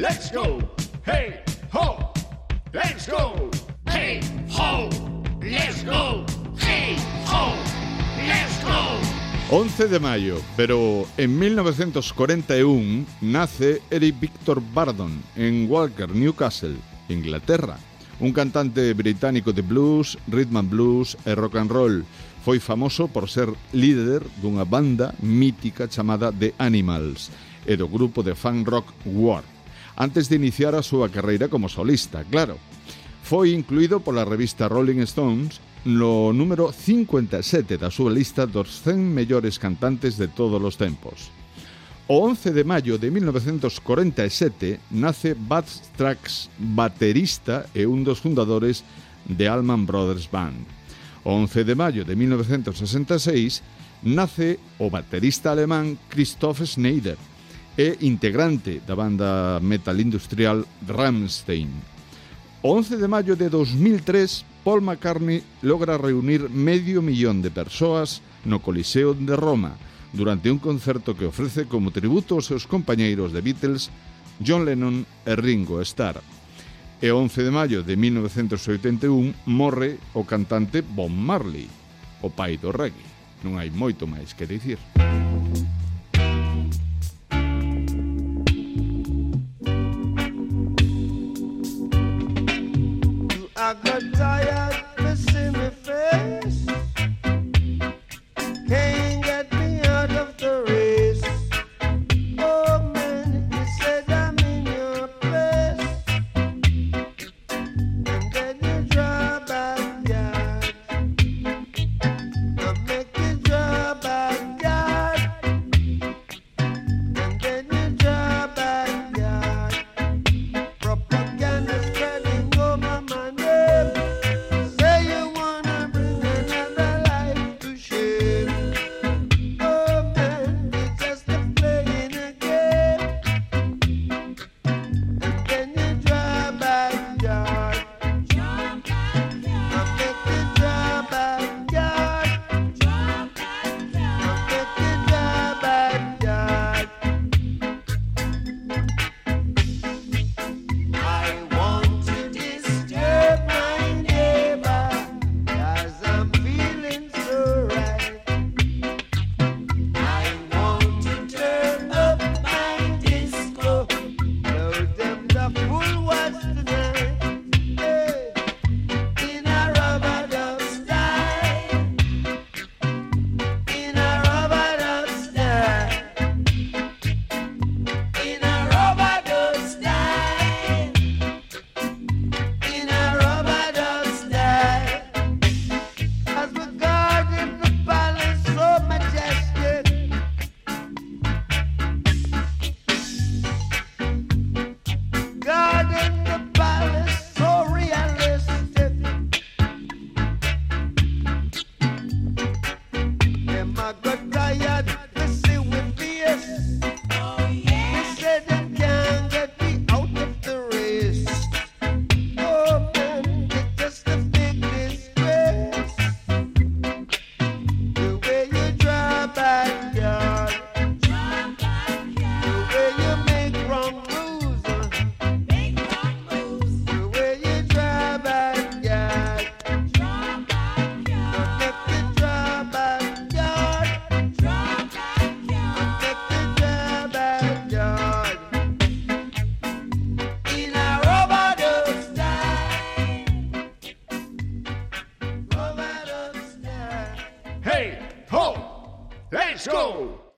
Let's go. Hey, ho. Let's go. Hey, ho. Let's go. Hey, ho. Let's go. 11 de maio, pero en 1941 nace Eric Victor Bardon en Walker, Newcastle, Inglaterra. Un cantante británico de blues, rhythm and blues e rock and roll. Foi famoso por ser líder dunha banda mítica chamada The Animals e do grupo de fan rock War antes de iniciar a súa carreira como solista, claro. Foi incluído pola revista Rolling Stones no número 57 da súa lista dos 100 mellores cantantes de todos os tempos. O 11 de maio de 1947 nace Bud Strax, baterista e un dos fundadores de Allman Brothers Band. O 11 de maio de 1966 nace o baterista alemán Christoph Schneider, e integrante da banda metal industrial Rammstein. O 11 de maio de 2003, Paul McCartney logra reunir medio millón de persoas no Coliseo de Roma durante un concerto que ofrece como tributo aos seus compañeiros de Beatles, John Lennon e Ringo Starr. E 11 de maio de 1981 morre o cantante Bob Marley, o pai do reggae. Non hai moito máis que dicir. Música I got tired let's go.